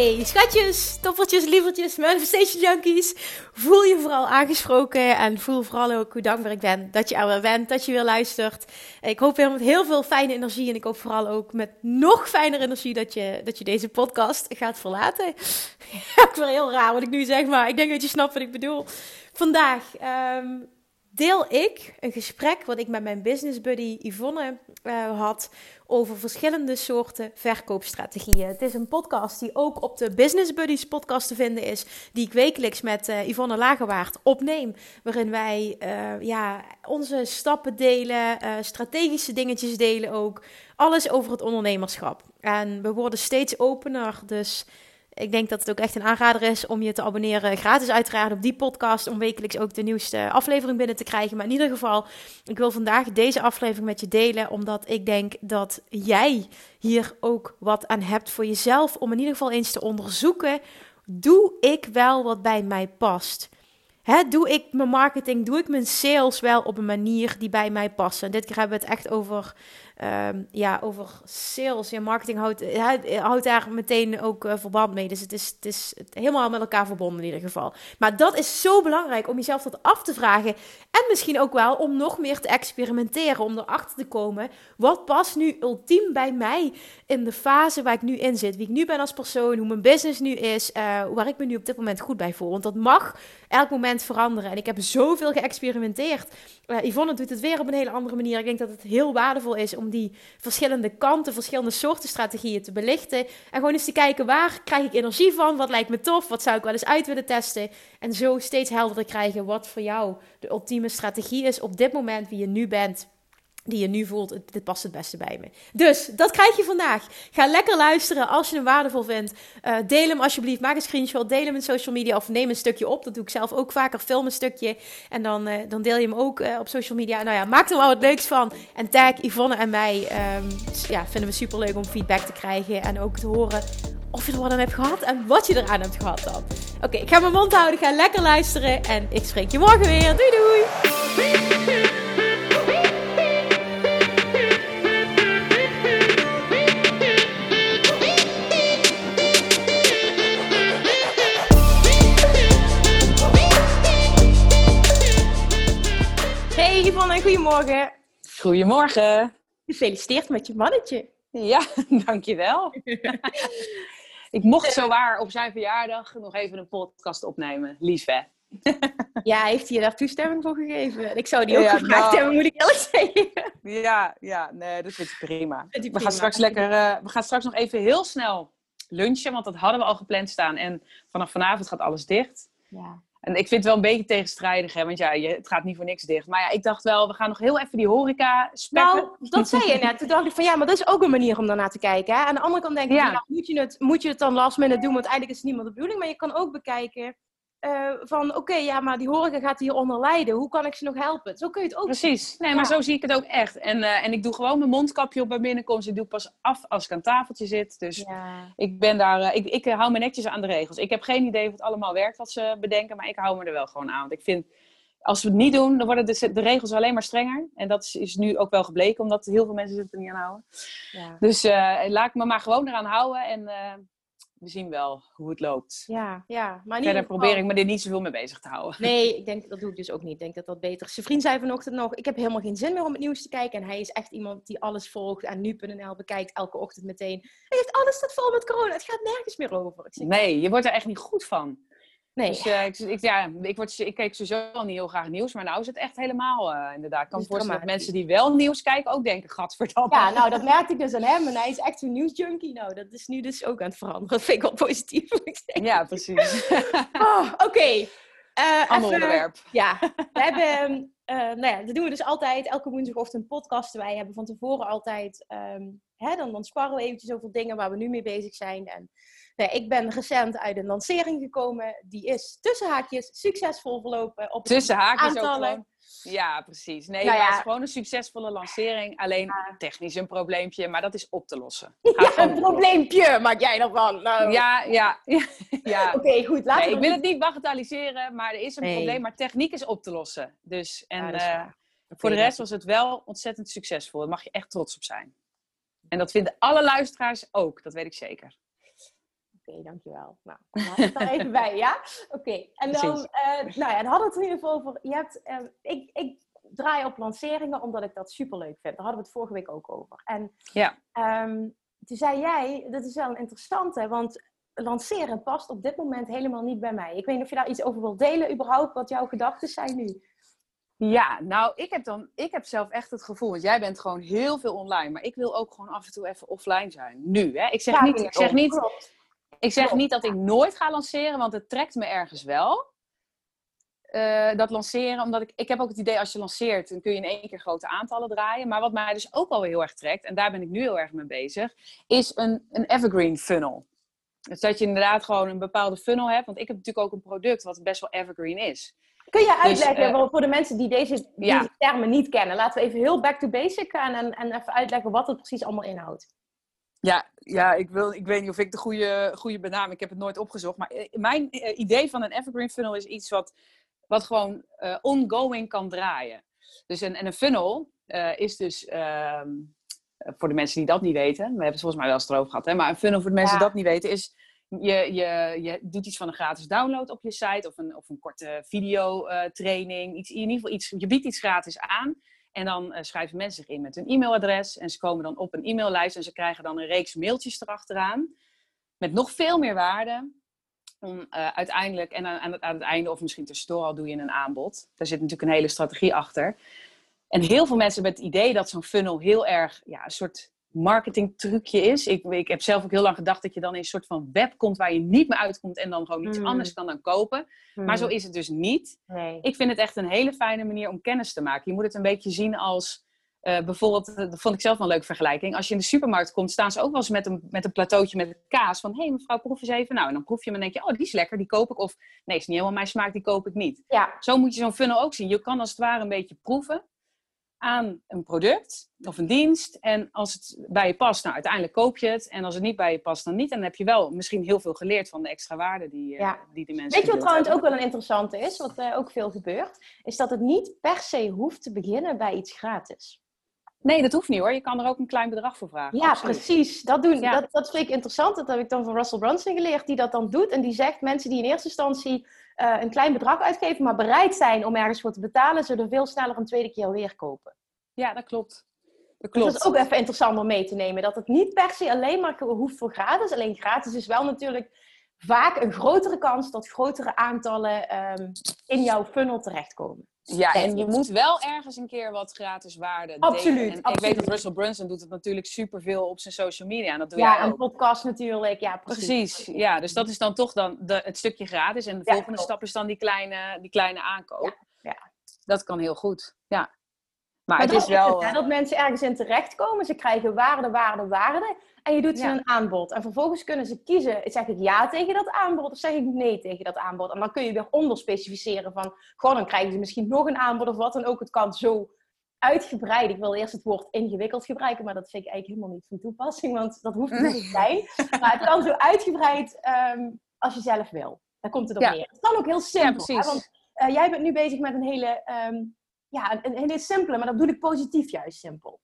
Hey schatjes, toppertjes, lievertjes, manifestation junkies. Voel je vooral aangesproken en voel vooral ook hoe dankbaar ik ben dat je er weer bent, dat je weer luistert. Ik hoop weer met heel veel fijne energie en ik hoop vooral ook met nog fijner energie dat je, dat je deze podcast gaat verlaten. ik weer heel raar wat ik nu zeg, maar ik denk dat je snapt wat ik bedoel. Vandaag um, deel ik een gesprek wat ik met mijn business buddy Yvonne uh, had over verschillende soorten verkoopstrategieën. Het is een podcast die ook op de Business Buddies podcast te vinden is, die ik wekelijks met uh, Yvonne Lagerwaard opneem, waarin wij uh, ja, onze stappen delen, strategische dingetjes delen ook, alles over het ondernemerschap. En we worden steeds opener, dus ik denk dat het ook echt een aanrader is om je te abonneren. Gratis uiteraard op die podcast. Om wekelijks ook de nieuwste aflevering binnen te krijgen. Maar in ieder geval, ik wil vandaag deze aflevering met je delen. Omdat ik denk dat jij hier ook wat aan hebt voor jezelf. Om in ieder geval eens te onderzoeken. Doe ik wel wat bij mij past? Hè, doe ik mijn marketing, doe ik mijn sales wel op een manier die bij mij past? En dit keer hebben we het echt over um, ja, over sales. Ja, marketing houdt, houdt daar meteen ook uh, verband mee. Dus het is, het is helemaal met elkaar verbonden in ieder geval. Maar dat is zo belangrijk om jezelf dat af te vragen. En misschien ook wel om nog meer te experimenteren. Om erachter te komen. Wat past nu ultiem bij mij in de fase waar ik nu in zit. Wie ik nu ben als persoon. Hoe mijn business nu is. Waar ik me nu op dit moment goed bij voel. Want dat mag elk moment veranderen. En ik heb zoveel geëxperimenteerd. Uh, Yvonne doet het weer op een hele andere manier. Ik denk dat het heel waardevol is om die verschillende kanten, verschillende soorten strategieën te belichten. En gewoon eens te kijken waar krijg ik energie van, wat lijkt me tof, wat zou ik wel eens uit willen testen. En zo steeds helderder krijgen wat voor jou de ultieme strategie is op dit moment, wie je nu bent die je nu voelt, dit past het beste bij me. Dus dat krijg je vandaag. Ga lekker luisteren als je hem waardevol vindt. Uh, deel hem alsjeblieft. Maak een screenshot. Deel hem in social media of neem een stukje op. Dat doe ik zelf ook vaker. Film een stukje. En dan, uh, dan deel je hem ook uh, op social media. Nou ja, maak er wel wat leuks van. En tag Yvonne en mij. Um, ja, vinden we super leuk om feedback te krijgen. En ook te horen of je er wat aan hebt gehad en wat je eraan hebt gehad dan. Oké, ik ga mijn mond houden. Ga lekker luisteren. En ik spreek je morgen weer. Doei doei! Goedemorgen. Goedemorgen. Gefeliciteerd met je mannetje. Ja, dankjewel. ik mocht zo waar op zijn verjaardag nog even een podcast opnemen. Lief hè? ja, heeft hij daar toestemming voor gegeven? Ik zou die ook ja, gevraagd nou, hebben, moet ik eerlijk zeggen. ja, ja, nee, dat vind ik prima. We, gaan straks lekker, uh, we gaan straks nog even heel snel lunchen, want dat hadden we al gepland staan. En vanaf vanavond gaat alles dicht. Ja. En ik vind het wel een beetje tegenstrijdig, hè? want ja, je, het gaat niet voor niks dicht. Maar ja, ik dacht wel, we gaan nog heel even die horeca spekken. Nou, dat zei je net. Toen dacht ik van ja, maar dat is ook een manier om daarna te kijken. Hè? Aan de andere kant denk ik, ja. nou, moet, je het, moet je het dan last minute doen? Want eigenlijk is het niemand de bedoeling. Maar je kan ook bekijken uh, van oké, ja, maar die horeca gaat hieronder lijden. Hoe kan ik ze nog helpen? Zo kun je het ook Precies. Nee, maar zo zie ik het ook echt. En, uh, en ik doe gewoon mijn mondkapje op bij binnenkomst. Ik doe pas af als ik aan tafeltje zit. Dus ja. ik ben daar... Uh, ik, ik hou me netjes aan de regels. Ik heb geen idee of het allemaal werkt wat ze bedenken. Maar ik hou me er wel gewoon aan. Want ik vind... Als we het niet doen, dan worden de, de regels alleen maar strenger. En dat is, is, nu ook wel gebleken, omdat heel veel mensen zich er niet aan houden. Ja. Dus laat ik me maar gewoon eraan houden. En we zien wel hoe het loopt. Ja, ja. Maar Verder probeer ik me er niet zoveel mee bezig te houden. Nee, ik denk, dat doe ik dus ook niet. Ik denk dat dat beter is. Zijn vriend zei vanochtend nog, ik heb helemaal geen zin meer om het nieuws te kijken. En hij is echt iemand die alles volgt en nu.nl bekijkt elke ochtend meteen. Hij heeft alles staat vol met corona. Het gaat nergens meer over. Ik zeg, nee, je wordt er echt niet goed van. Nee. Dus uh, ik, ik, ja, ik, word, ik kijk sowieso al niet heel graag nieuws, maar nou is het echt helemaal uh, inderdaad. Ik kan me voorstellen dat mensen die wel nieuws kijken ook denken, gadverdamme. Ja, nou dat merkte ik dus aan hem en hij is echt een nieuwsjunkie. Nou, dat is nu dus ook aan het veranderen. Dat vind ik wel positief. ja, precies. oh, Oké. Okay. Uh, Ander onderwerp. Ja, we hebben, nou ja, dat doen we dus altijd. Elke woensdagochtend podcasten wij. hebben van tevoren altijd, um, hè, dan, dan sparren we eventjes over dingen waar we nu mee bezig zijn. En ik ben recent uit een lancering gekomen. Die is tussen haakjes succesvol verlopen. Op tussen haakjes ook gewoon. Ja, precies. Nee, nou het is gewoon een succesvolle lancering. Alleen technisch een probleempje, maar dat is op te lossen. ja, een probleempje maak jij ervan. Nou. Ja, ja. ja. Oké, goed. Laten nee, Ik wil het niet bagatelliseren, maar er is een probleem. Maar techniek is op te lossen. Dus, en uh, voor de rest was het wel ontzettend succesvol. Daar mag je echt trots op zijn. En dat vinden alle luisteraars ook, dat weet ik zeker okay, dankjewel. Nou, kom het er even bij, ja? Oké, en dan, uh, nou ja, dan hadden we het in ieder geval over, je hebt, uh, ik, ik draai op lanceringen omdat ik dat superleuk vind. Daar hadden we het vorige week ook over. En ja. Um, toen zei jij, dat is wel een interessante, want lanceren past op dit moment helemaal niet bij mij. Ik weet niet of je daar iets over wilt delen überhaupt, wat jouw gedachten zijn nu. Ja, nou, ik heb, dan, ik heb zelf echt het gevoel, want jij bent gewoon heel veel online, maar ik wil ook gewoon af en toe even offline zijn. Nu, hè? Ik zeg ja, niet, ik zeg niet, ik zeg niet dat ik nooit ga lanceren, want het trekt me ergens wel. Uh, dat lanceren, omdat ik, ik heb ook het idee als je lanceert, dan kun je in één keer grote aantallen draaien. Maar wat mij dus ook wel heel erg trekt, en daar ben ik nu heel erg mee bezig, is een, een evergreen funnel. Dus dat je inderdaad gewoon een bepaalde funnel hebt, want ik heb natuurlijk ook een product wat best wel evergreen is. Kun je dus, uitleggen dus, voor de mensen die deze, deze termen niet kennen? Laten we even heel back to basic gaan en, en even uitleggen wat het precies allemaal inhoudt. Ja, ja ik, wil, ik weet niet of ik de goede, goede benaming, ik heb het nooit opgezocht. Maar eh, mijn eh, idee van een evergreen funnel is iets wat, wat gewoon uh, ongoing kan draaien. Dus een, en een funnel is dus, uh, voor de mensen die dat niet weten, we hebben het volgens mij wel eens erover gehad, hè, maar een funnel voor de mensen die dat niet weten is, je, je, je doet iets van een gratis download op je site of een, of een korte videotraining. iets, in ieder geval iets, je biedt iets gratis aan. En dan uh, schrijven mensen zich in met hun e-mailadres. En ze komen dan op een e-maillijst en ze krijgen dan een reeks mailtjes erachteraan. Met nog veel meer waarde. Om uh, uiteindelijk, en aan, aan, het, einde of misschien tussendoor al doe je een aanbod. Daar zit natuurlijk een hele strategie achter. En heel veel mensen hebben het idee dat zo'n funnel heel erg ja, een soort marketingtrucje is. Ik, ik heb zelf ook heel lang gedacht dat je dan in een soort van web komt waar je niet meer uitkomt en dan gewoon iets hmm. anders kan dan kopen. Maar zo hmm. is het dus niet. Nee. Ik vind het echt een hele fijne manier om kennis te maken. Je moet het een beetje zien als uh, bijvoorbeeld, eh, dat vond ik zelf wel een leuke vergelijking. Als je in de supermarkt komt, staan ze ook wel eens met een, met een plateautje met kaas. Van, hé hey, mevrouw, proef eens even. Nou, en dan proef je hem en denk je, oh, die is lekker, die koop ik. Of, nee, is niet helemaal mijn smaak, die koop ik niet. Ja. Zo moet je zo'n funnel ook zien. Je kan als het ware een beetje proeven aan een product of een dienst. En als het bij je past, nou uiteindelijk koop je het. En als het niet bij je past, dan niet. En dan heb je wel misschien heel veel geleerd van de extra waarde die, uh, die de mensen. Weet je wat trouwens ook wel een interessante is, wat uh, ook veel gebeurt, is dat het niet per se hoeft te beginnen bij iets gratis. Nee, dat hoeft niet hoor. Je kan er ook een klein bedrag voor vragen. Ja, precies. Dat, doen, dat, dat vind ik interessant. Dat heb ik dan van Russell Brunson geleerd, die dat dan doet. En die zegt, mensen die in eerste instantie uh, een klein bedrag uitgeven, maar bereid zijn om ergens voor te betalen, zullen veel sneller een tweede keer weer kopen. Ja, dat klopt. Dat, klopt. Dus dat is ook even interessant om mee te nemen. Dat het niet per se alleen maar hoeft voor gratis. Alleen gratis is wel natuurlijk vaak een grotere kans dat grotere aantallen um, in jouw funnel terechtkomen. Ja, en je moet wel ergens een keer wat gratis waarde absoluut, delen. En absoluut. ik weet dat Russell Brunson doet het natuurlijk superveel op zijn social media. En dat doe ja, jij ook. een podcast natuurlijk. Ja, precies. precies. Ja, dus dat is dan toch dan de, het stukje gratis. En de volgende stap is dan die kleine, die kleine aankoop. Ja, ja. Dat kan heel goed. Ja. Maar, het is wel... Het, dat mensen ergens in terechtkomen. Ze krijgen waarde, waarde, waarde. En je doet ze een aanbod. En vervolgens kunnen ze kiezen. Zeg ik ja tegen dat aanbod of zeg ik nee tegen dat aanbod? En dan kun je weer onderspecificeren van... Goh, dan krijgen ze misschien nog een aanbod of wat dan ook. Het kan zo uitgebreid. Ik wil eerst het woord ingewikkeld gebruiken, maar dat vind ik eigenlijk helemaal niet van toepassing, want dat hoeft niet te zijn. Maar het kan zo uitgebreid um, als je zelf wil. Daar komt het op neer. Het kan ook heel simpel. Ja, want uh, jij bent nu bezig met een hele um, ja, een, hele simpele, maar dat bedoel ik positief juist simpel.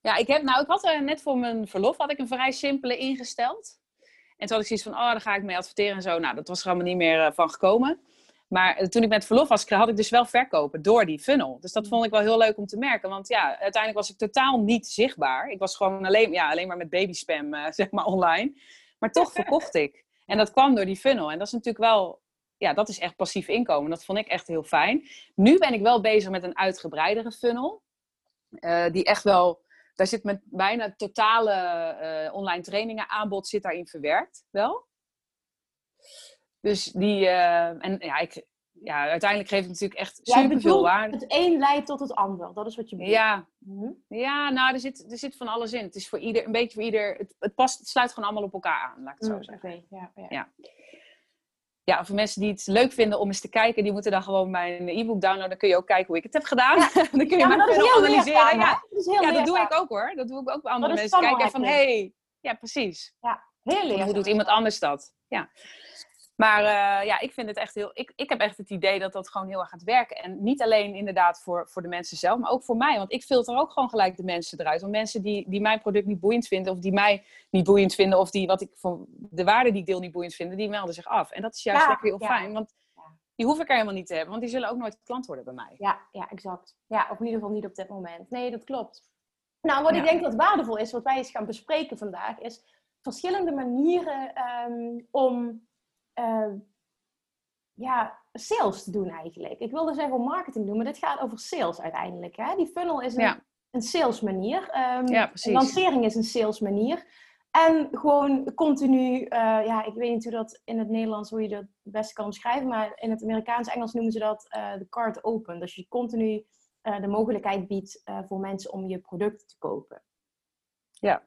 Ja, ik, heb, nou, ik had er net voor mijn verlof had ik een vrij simpele ingesteld. En toen had ik zoiets van, oh, daar ga ik mee adverteren en zo. Nou, dat was er allemaal niet meer uh, van gekomen. Maar uh, toen ik met verlof was, had ik dus wel verkopen door die funnel. Dus dat vond ik wel heel leuk om te merken. Want ja, uiteindelijk was ik totaal niet zichtbaar. Ik was gewoon alleen, ja, alleen maar met babyspam, uh, zeg maar, online. Maar toch verkocht ik. En dat kwam door die funnel. En dat is natuurlijk wel ja, dat is echt passief inkomen. Dat vond ik echt heel fijn. Nu ben ik wel bezig met een uitgebreidere funnel. Uh, die echt wel, daar zit met bijna totale uh, online trainingen aanbod zit daarin verwerkt wel. Dus die, uh, en ja, ik, ja, uiteindelijk geeft het natuurlijk echt super veel waarde. Het een leidt tot het ander, dat is wat je bedoelt. Ja, mm ja nou, er zit, er zit van alles in. Het is voor ieder, een beetje voor ieder, het, het past, het sluit gewoon allemaal op elkaar aan, laat ik het zo mm, zeggen. Okay, ja, ja. ja ja, voor mensen die het leuk vinden om eens te kijken, die moeten dan gewoon mijn e-book downloaden. Dan kun je ook kijken hoe ik het heb gedaan. dan kun je ja, dat analyseren. ja, dat, is heel ja dat doe ik ook hoor. Dat doe ik ook bij andere mensen. Kijken van, hé, hey, ja precies. Ja, heel leuk. Hoe doet iemand anders dat? Ja. Maar uh, ja, ik vind het echt heel. Ik, ik heb echt het idee dat dat gewoon heel erg gaat werken. En niet alleen inderdaad voor, voor de mensen zelf, maar ook voor mij. Want ik filter ook gewoon gelijk de mensen eruit. Want mensen die, die mijn product niet boeiend vinden, of die mij niet boeiend vinden, of die wat ik van de waarde die ik deel niet boeiend vinden, die melden zich af. En dat is juist lekker heel fijn. Want die hoef ik er helemaal niet te hebben, want die zullen ook nooit klant worden bij mij. Ja, ja, exact. Ja, of in ieder geval niet op dit moment. Nee, dat klopt. Nou, wat ik denk dat waardevol is, wat wij eens gaan bespreken vandaag, is verschillende manieren um, om uh, ja, sales te doen eigenlijk. Ik wilde zeggen marketing doen, maar dit gaat over sales uiteindelijk. Hè? Die funnel is een, een sales manier. Um, ja, precies. lancering is een sales manier. En gewoon continu, uh, ja, ik weet niet hoe dat in het Nederlands, hoe je dat het beste kan omschrijven, maar in het Amerikaans Engels noemen ze dat uh, de card open. Dus je continu uh, de mogelijkheid biedt voor mensen om je product te kopen. Ja.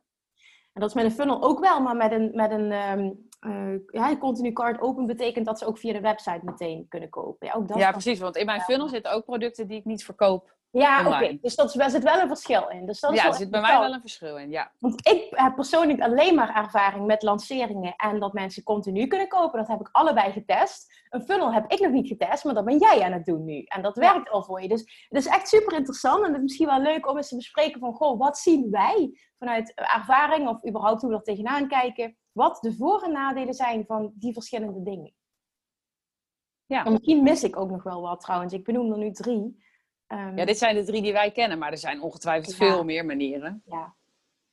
En dat is met een funnel ook wel, maar met een, met een um, uh, ja, continu card open betekent dat ze ook via de website meteen kunnen kopen. Ja, ook dat ja precies. Want in mijn funnel zitten ook producten die ik niet verkoop. Ja, oké. Dus dat, daar zit wel een verschil in. Dus dat ja, er zit bij mij wel een verschil in, ja. Want ik heb persoonlijk alleen maar ervaring met lanceringen en dat mensen continu kunnen kopen. Dat heb ik allebei getest. Een funnel heb ik nog niet getest, maar dat ben jij aan het doen nu. En dat werkt al voor je. Dus het is echt super interessant en het is misschien wel leuk om eens te bespreken van, goh, wat zien wij vanuit ervaring of überhaupt hoe we er tegenaan kijken wat de voor- en nadelen zijn van die verschillende dingen. Ja. En misschien mis ik ook nog wel wat trouwens. Ik benoem er nu drie. Um, ja, dit zijn de drie die wij kennen, maar er zijn ongetwijfeld veel meer manieren. Ja.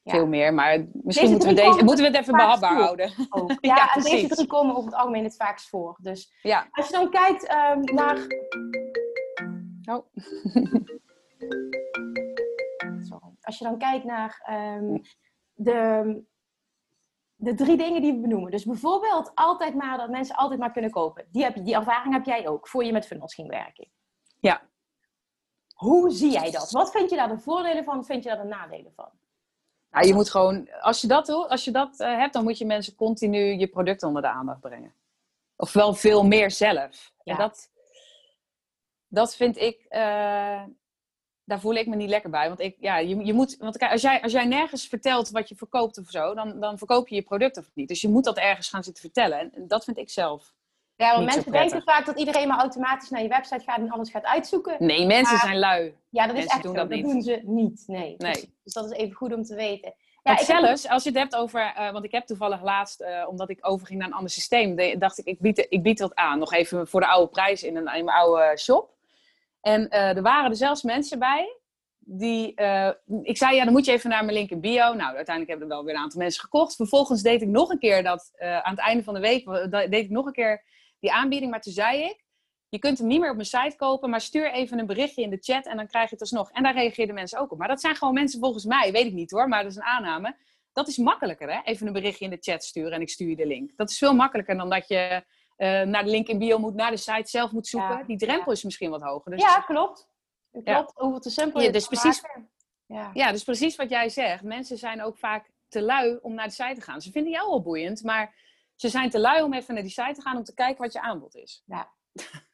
Veel meer, maar misschien moeten we, deze, moeten we het even behapbaar houden. Ja, ja en deze drie komen over het algemeen het vaakst voor. Dus ja. als je dan kijkt um, naar... Oh. Sorry. Als je dan kijkt naar um, de de drie dingen die we benoemen. Dus bijvoorbeeld altijd maar dat mensen altijd maar kunnen kopen. Die, heb, die ervaring heb jij ook, voor je met funnels ging werken. Ja. Hoe zie jij dat? Wat vind je daar de voordelen van? Vind je daar de nadelen van? Nou, je moet gewoon, als je dat, als je dat uh, hebt, dan moet je mensen continu je product onder de aandacht brengen. Of wel veel meer zelf. Ja. En dat, dat vind ik, uh, daar voel ik me niet lekker bij. Want ik, ja, je, je moet, want kijk, als jij, als jij nergens vertelt wat je verkoopt of zo, dan, dan verkoop je je product of niet. Dus je moet dat ergens gaan zitten vertellen. En dat vind ik zelf. Ja, want mensen denken vaak dat iedereen maar automatisch naar je website gaat en alles gaat uitzoeken. Nee, mensen zijn lui. Ja, dat is echt doen Dat, dat doen ze niet. Nee. nee. Dus dat is even goed om te weten. Ja, ik zelfs, als je het hebt over, uh, want ik heb toevallig laatst, uh, omdat ik overging naar een ander systeem, dacht ik, ik bied, ik bied wat aan. Nog even voor de oude prijs in, een, in mijn oude shop. En uh, er waren er zelfs mensen bij die, uh, ik zei, ja, dan moet je even naar mijn link in bio. Nou, uiteindelijk hebben er wel weer een aantal mensen gekocht. Vervolgens deed ik nog een keer dat, uh, aan het einde van de week, deed ik nog een keer die aanbieding. Maar toen zei ik, je kunt hem niet meer op mijn site kopen, maar stuur even een berichtje in de chat en dan krijg je het alsnog. En daar reageerden mensen ook op. Maar dat zijn gewoon mensen volgens mij, weet ik niet hoor, maar dat is een aanname. Dat is makkelijker, hè? Even een berichtje in de chat sturen en ik stuur je de link. Dat is veel makkelijker dan dat je uh, naar de link in bio moet, naar de site zelf moet zoeken. die drempel is misschien wat hoger. Dus... Ja, klopt. Klopt, over te simpel ja, dus precies, ja. ja, dus precies wat jij zegt. Mensen zijn ook vaak te lui om naar de site te gaan. Ze vinden jou wel boeiend, maar ze zijn te lui om even naar die site te gaan om te kijken wat je aanbod is. Ja,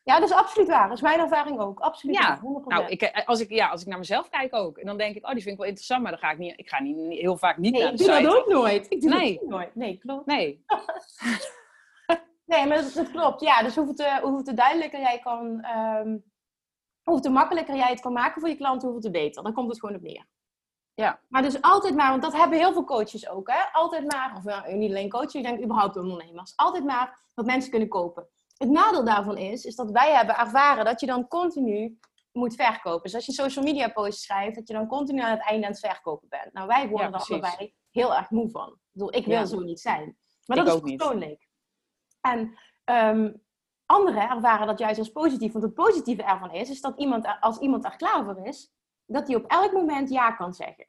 ja dat is absoluut waar. Dat is mijn ervaring ook. Absoluut ja. Nou, ik, eh, als, ik, ja, als ik naar mezelf kijk ook. En dan denk ik, oh, die vind ik wel interessant, maar dan ga ik niet... Ik ga niet, heel vaak niet nee, naar de site. ik doe dat ook nooit. Ik doe nee. dat nooit. Nee, klopt. Nee. nee, maar dat, klopt. Ja, dus hoe het, uh, hoe duidelijker jij kan... Um, hoe te makkelijker jij het kan maken voor je klant, hoeveel te beter. Dan komt het gewoon op neer. Ja. Maar dus altijd maar, want dat hebben heel veel coaches ook, hè? Altijd maar, of nou, niet alleen coaches, ik denk überhaupt ondernemers. Altijd maar wat mensen kunnen kopen. Het nadeel daarvan is, is dat wij hebben ervaren dat je dan continu moet verkopen. Dus als je social media posts schrijft, dat je dan continu aan het einde aan het verkopen bent. Nou, wij worden ja, daar allebei heel erg moe van. Ik bedoel, ik wil zo niet zijn. Maar dat is persoonlijk. En um, anderen ervaren dat juist als positief. Want het positieve ervan is, is dat iemand, als iemand er klaar voor is, dat hij op elk moment ja kan zeggen.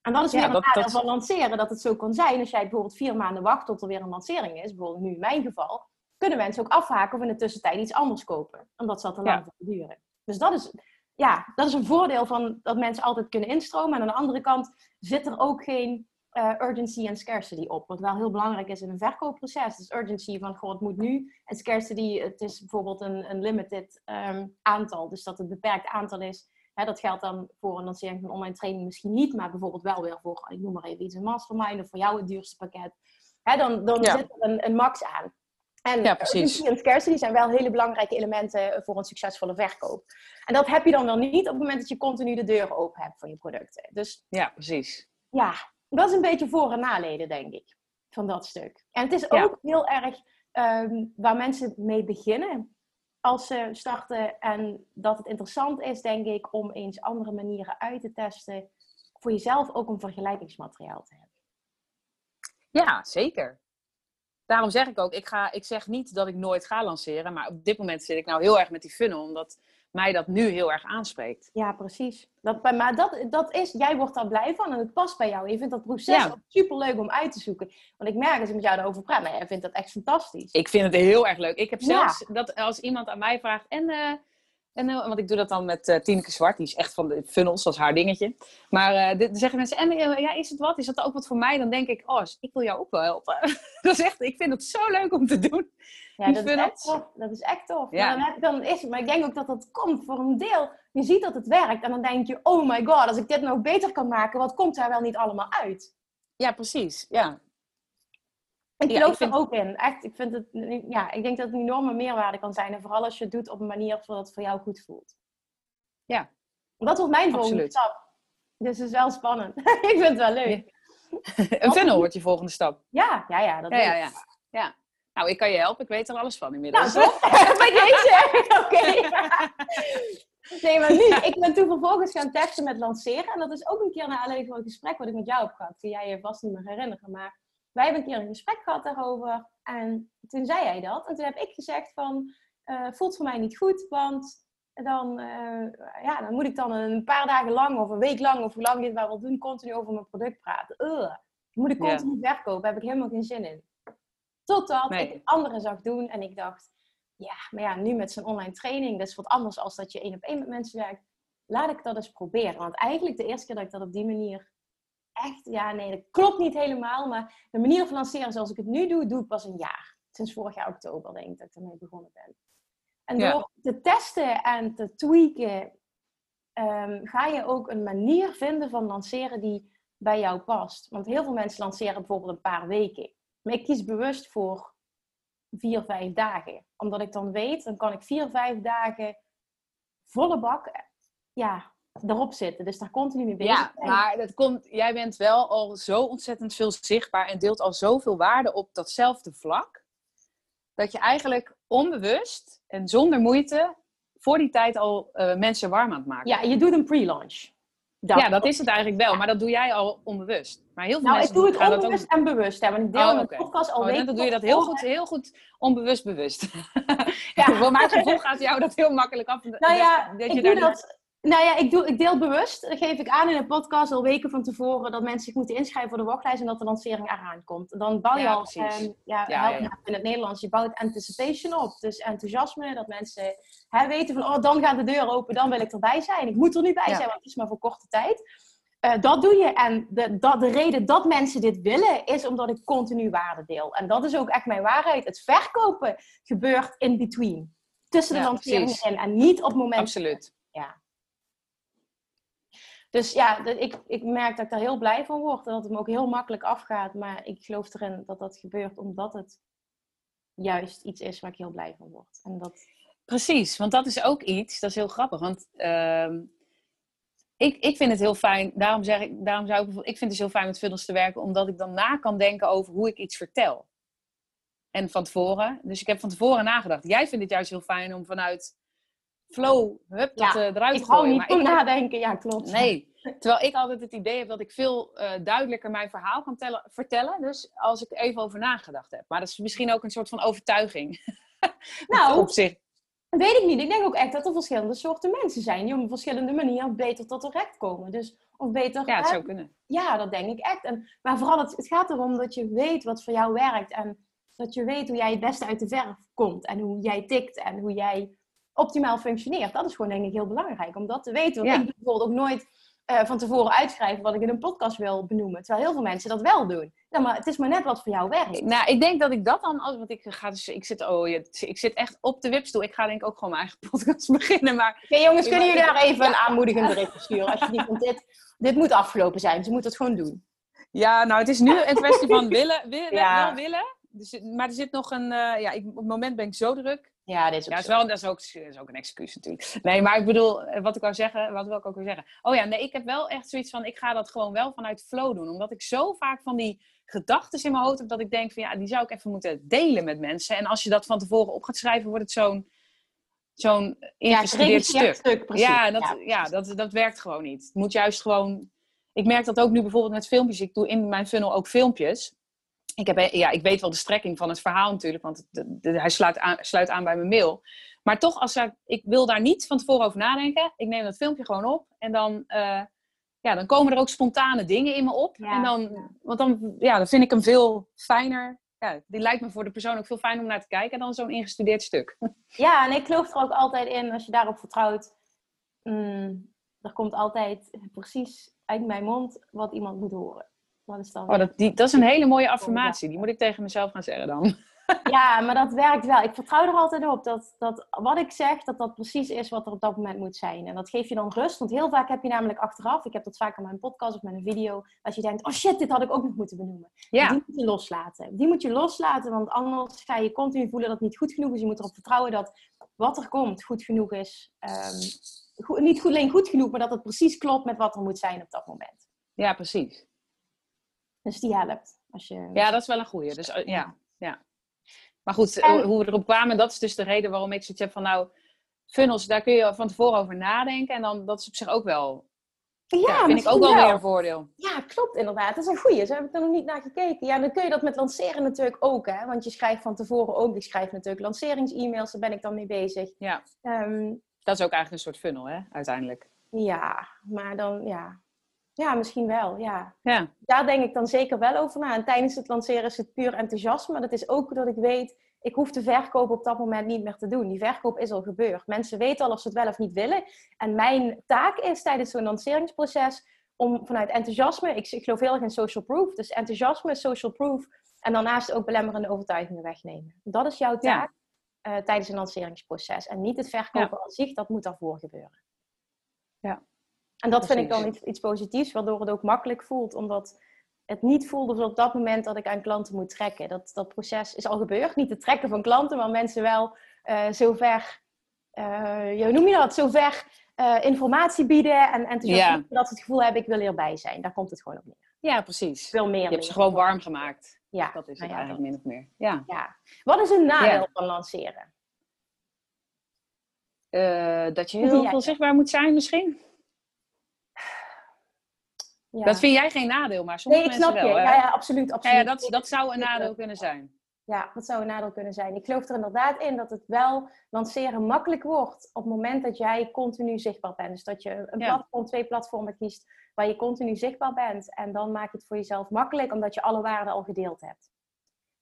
En dat is weer ja, een nadeel van lanceren, dat het zo kan zijn. Als jij bijvoorbeeld vier maanden wacht tot er weer een lancering is, bijvoorbeeld nu in mijn geval, kunnen mensen ook afhaken of in de tussentijd iets anders kopen. Omdat dat te lang ja. duren. Dus dat is, ja, dat is een voordeel van dat mensen altijd kunnen instromen. En aan de andere kant zit er ook geen uh, urgency en scarcity op. Wat wel heel belangrijk is in een verkoopproces. Dus urgency van, goh, het moet nu. En scarcity, het is bijvoorbeeld een, een limited ehm, aantal. Dus dat het beperkt aantal is. Hè, dat geldt dan voor een lancering van online training misschien niet. Maar bijvoorbeeld wel weer voor, ik noem maar even iets, een mastermind. Of voor jou het duurste pakket. Hè, dan dan zit er een, een max aan. En ja, precies. en scarcity zijn wel hele belangrijke elementen voor een succesvolle verkoop. En dat heb je dan wel niet op het moment dat je continu de deur open hebt voor je producten. Dus, ja, precies. Ja, dat is een beetje voor- en naleden, denk ik, van dat stuk. En het is ook heel erg ehm, waar mensen mee beginnen als ze starten. En dat het interessant is, denk ik, om eens andere manieren uit te testen. Voor jezelf ook een vergelijkingsmateriaal te hebben. Ja, zeker. Daarom zeg ik ook, ik, ga, ik zeg niet dat ik nooit ga lanceren. Maar op dit moment zit ik nou heel erg met die funnel. Omdat mij dat nu heel erg aanspreekt. Ja, precies. Dat, maar dat, dat is, jij wordt daar blij van en het past bij jou. Je vindt dat proces ja. super leuk om uit te zoeken. Want ik merk als ik met jou erover praat, nou, jij vindt dat echt fantastisch. Ik vind het heel erg leuk. Ik heb zelfs dat als iemand aan mij vraagt, en uh, en, uh, want ik doe dat dan met uh, Tineke Zwart, die is echt van de funnels, dat is haar dingetje. Maar uh, dan zeggen mensen, en ja, is het wat? Is dat ook wat voor mij? Dan denk ik, oh, ik wil jou ook wel helpen. dat is echt, ik vind het zo leuk om te doen. Ja, dat is, echt tof. dat is echt tof. Ja. Dan, dan is maar ik denk ook dat dat komt voor een deel. Je ziet dat het werkt en dan denk je, oh my god, als ik dit nou beter kan maken, wat komt daar wel niet allemaal uit? Ja, precies. Ja, ik geloof vind... er ook in. Echt, ik, vind het, ja, ik denk dat het een enorme meerwaarde kan zijn. En vooral als je het doet op een manier zodat het voor jou goed voelt. Ja. Dat wordt mijn volgende stap. Dus het is wel spannend. ik vind het wel leuk. een funnel wordt je volgende stap. Ja, ja, ja. Dat ja, ja, ja, ja. Nou, ik kan je helpen. Ik weet er alles van inmiddels. Nou, toch? Bij deze. Oké. Nee, maar nu, ik ben toen vervolgens gaan testen met lanceren. En dat is ook een keer naar aanleiding van een gesprek wat ik met jou heb gehad. Kun jij je vast niet meer herinneren. Maar wij hebben een keer een gesprek gehad daarover. En toen zei jij dat. En toen heb ik gezegd van, uh, voelt voor mij niet goed, want dan, uh, ja, dan moet ik dan een paar dagen lang of een week lang, of hoe lang dit maar wil doen, continu over mijn product praten. Uh, moet ik continu verkopen, daar heb ik helemaal geen zin in. Totdat nee. ik anderen zag doen en ik dacht, ja, maar ja, nu met zo'n online training, dat is wat anders als dat je één op één met mensen werkt. Laat ik dat eens proberen. Want eigenlijk de eerste keer dat ik dat op die manier echt, ja, nee, dat klopt niet helemaal. Maar de manier van lanceren zoals ik het nu doe, doe ik pas een jaar. Sinds vorig jaar oktober, denk ik, dat ik ermee begonnen ben. En door te testen en te tweaken, ehm, ga je ook een manier vinden van lanceren die bij jou past. Want heel veel mensen lanceren bijvoorbeeld een paar weken. Maar ik kies bewust voor vier, vijf dagen. Omdat ik dan weet, dan kan ik vier, vijf dagen volle bak ja, erop zitten. Dus daar continu mee bezig Ja, maar dat komt, jij bent wel al zo ontzettend veel zichtbaar en deelt al zoveel waarde op datzelfde vlak. Dat je eigenlijk onbewust en zonder moeite voor die tijd al uh, mensen warm aan het maken. Ja, je doet een pre-launch. ja, dat is het eigenlijk wel, maar dat doe jij al onbewust. Maar heel veel nou, mensen ik doe het onbewust en bewust. Hè, want ik deel oh, okay. podcast al oh, Dan doe je dat heel goed, heel goed onbewust bewust. ja. Voor mijn gevoel gaat jou dat heel makkelijk af. Nou ja, dat je ik doe dat nou ja, ik, doe, ik deel bewust, dat geef ik aan in een podcast al weken van tevoren, dat mensen zich moeten inschrijven voor de wachtlijst en dat de lancering eraan komt. Dan bouw je ja, al, um, ja, ja, ja, in het Nederlands, je bouwt anticipation op. Dus enthousiasme, dat mensen hè, weten van, oh, dan gaat de deur open, dan wil ik erbij zijn. Ik moet er nu bij zijn, want het is maar voor korte tijd. Uh, dat doe je. En de, dat, de reden dat mensen dit willen, is omdat ik continu waarde deel. En dat is ook echt mijn waarheid. Het verkopen gebeurt in between. Tussen de lanceringen en, en niet op het moment. Absoluut. Dus ja, ik, ik merk dat ik daar heel blij van word. En dat het me ook heel makkelijk afgaat. Maar ik geloof erin dat dat gebeurt omdat het juist iets is waar ik heel blij van word. En dat... Precies, want dat is ook iets, dat is heel grappig. Want uh, ik, ik vind het heel fijn, daarom, zeg ik, daarom zou ik, ik vind het dus heel fijn met funnels te werken, omdat ik dan na kan denken over hoe ik iets vertel. En van tevoren, dus ik heb van tevoren nagedacht. Jij vindt het juist heel fijn om vanuit flow, hup, dat ja, uh, eruit ik hou niet nadenken, ja klopt. Nee, terwijl ik altijd het idee heb dat ik veel uh, duidelijker mijn verhaal kan tellen, vertellen. Dus als ik even over nagedacht heb. Maar dat is misschien ook een soort van overtuiging. nou, op zich. Dat weet ik niet. Ik denk ook echt dat er verschillende soorten mensen zijn die op een verschillende manier beter tot recht komen. Dus, of beter. Ja, het zou kunnen. Ja, dat denk ik echt. En, maar vooral, het, het gaat erom dat je weet wat voor jou werkt. En dat je weet hoe jij het beste uit de verf komt. En hoe jij tikt en hoe jij optimaal functioneert. Dat is gewoon denk ik heel belangrijk om dat te weten. Want ik bijvoorbeeld ook nooit uh, van tevoren uitschrijven wat ik in een podcast wil benoemen. Terwijl heel veel mensen dat wel doen. Ja, maar het is maar net wat voor jou werkt. Nou, ik denk dat ik dat dan, want ik ga dus, ik zit, oh, ik zit echt op de wipstoel. Ik ga denk ik ook gewoon mijn eigen podcast beginnen. Maar Oké jongens, kunnen jullie daar even een aanmoedigend bericht sturen? Als je niet dit, dit moet afgelopen zijn. Ze moeten het gewoon doen. Ja, nou, het is nu een kwestie van willen, willen, ja. wel willen. Dus, maar er zit nog een, uh, ja, ik, op het moment ben ik zo druk. Ja, dit is ook, ja, is wel, dat is ook, is ook een excuus natuurlijk. Nee, maar ik bedoel, eh, wat ik wou zeggen, wat wil ik ook weer zeggen? Oh ja, nee, ik heb wel echt zoiets van, ik ga dat gewoon wel vanuit flow doen. Omdat ik zo vaak van die gedachten in mijn hoofd heb, dat ik denk van, ja, die zou ik even moeten delen met mensen. En als je dat van tevoren op gaat schrijven, wordt het zo'n zo'n ingestudeerd ja, stuk. ja, dat, ja, dat, dat werkt gewoon niet. Het moet juist gewoon... Ik merk dat ook nu bijvoorbeeld met filmpjes. Ik doe in mijn funnel ook filmpjes ik, heb, ja, ik weet wel de strekking van het verhaal natuurlijk, want hij sluit aan, sluit aan bij mijn mail. Maar toch, als ik wil daar niet van tevoren over nadenken. Ik neem dat filmpje gewoon op en dan, uh, ja, dan komen er ook spontane dingen in me op. en dan, Want dan, ja, dan vind ik hem veel fijner. Ja, die lijkt me voor de persoon ook veel fijner om naar te kijken dan zo'n ingestudeerd stuk. Ja, en ik geloof er ook altijd in, als je daarop vertrouwt, mm, er komt altijd precies uit mijn mond wat iemand moet horen. Oh, dat, die, dat is een hele mooie affirmatie. Die moet ik tegen mezelf gaan zeggen dan. Ja, maar dat werkt wel. Ik vertrouw er altijd op dat, dat wat ik zeg, dat dat precies is wat er op dat moment moet zijn. En dat geeft je dan rust. Want heel vaak heb je namelijk achteraf, ik heb dat vaak in mijn podcast of met een video, dat je denkt, oh shit, dit had ik ook nog moeten benoemen. Ja. Die moet je loslaten. Die moet je loslaten, want anders ga je continu voelen dat het niet goed genoeg is. Je moet erop vertrouwen dat wat er komt goed genoeg is. Um, niet goed, alleen goed genoeg, maar dat het precies klopt met wat er moet zijn op dat moment. Ja, precies. Dus die helpt. Als je... Ja, dat is wel een goeie. Dus, eh, ja, ja. Maar goed, hoe we erop kwamen, dat is dus de reden waarom ik zoiets heb van nou, funnels, daar kun je van tevoren over nadenken. En dan, dat is op zich ook wel, ja, ja vind ik ook wel, weer een voordeel. Ja, klopt inderdaad. Dat is een goeie. Zo heb ik er nog niet naar gekeken. Ja, dan kun je dat met lanceren natuurlijk ook, hè. Want je schrijft van tevoren ook, ik schrijf natuurlijk lanceringsemails, daar ben ik dan mee bezig. Ja. Ehm, dat is ook eigenlijk een soort funnel, hè, uiteindelijk. Ja, maar dan, ja, ja, misschien wel. Ja. ja. Daar denk ik dan zeker wel over na. En tijdens het lanceren is het puur enthousiasme. Dat is ook dat ik weet, ik hoef de verkoop op dat moment niet meer te doen. Die verkoop is al gebeurd. Mensen weten al of ze het wel of niet willen. En mijn taak is tijdens zo'n lanceringsproces om vanuit enthousiasme, ik, ik geloof heel erg in social proof, dus enthousiasme, social proof en daarnaast ook belemmerende overtuigingen wegnemen. Dat is jouw taak uh, tijdens een lanceringsproces. En niet het verkopen ja. aan zich, dat moet daarvoor gebeuren. Ja. En dat vind ik dan iets, iets positiefs, waardoor het ook makkelijk voelt, omdat het niet voelde op dat moment dat ik aan klanten moet trekken. Dat, dat proces is al gebeurd. Niet het trekken van klanten, maar mensen wel uh, zover, uh, hoe noem je dat, zover uh, informatie bieden en enthousiast dat ze het gevoel hebben, ik wil hierbij zijn. Daar komt het gewoon op neer. Ja, precies. Veel meer. Je hebt ze gewoon warm gemaakt. Ja. Dat is het nou eigenlijk min of meer. Ja. ja. Wat is een nadeel van lanceren? dat je heel veel zichtbaar moet zijn misschien. Dat vind jij geen nadeel, maar sommige nee, ik snap mensen wel. Je. Ja, ja, absoluut. absoluut. Ja, dat, dat zou een nadeel kunnen zijn. Ja, dat zou een nadeel kunnen zijn. Ik geloof er inderdaad in dat het wel lanceren makkelijk wordt op het moment dat jij continu zichtbaar bent. Dus dat je een platform, twee platformen kiest waar je continu zichtbaar bent. En dan maak je het voor jezelf makkelijk, omdat je alle waarden al gedeeld hebt.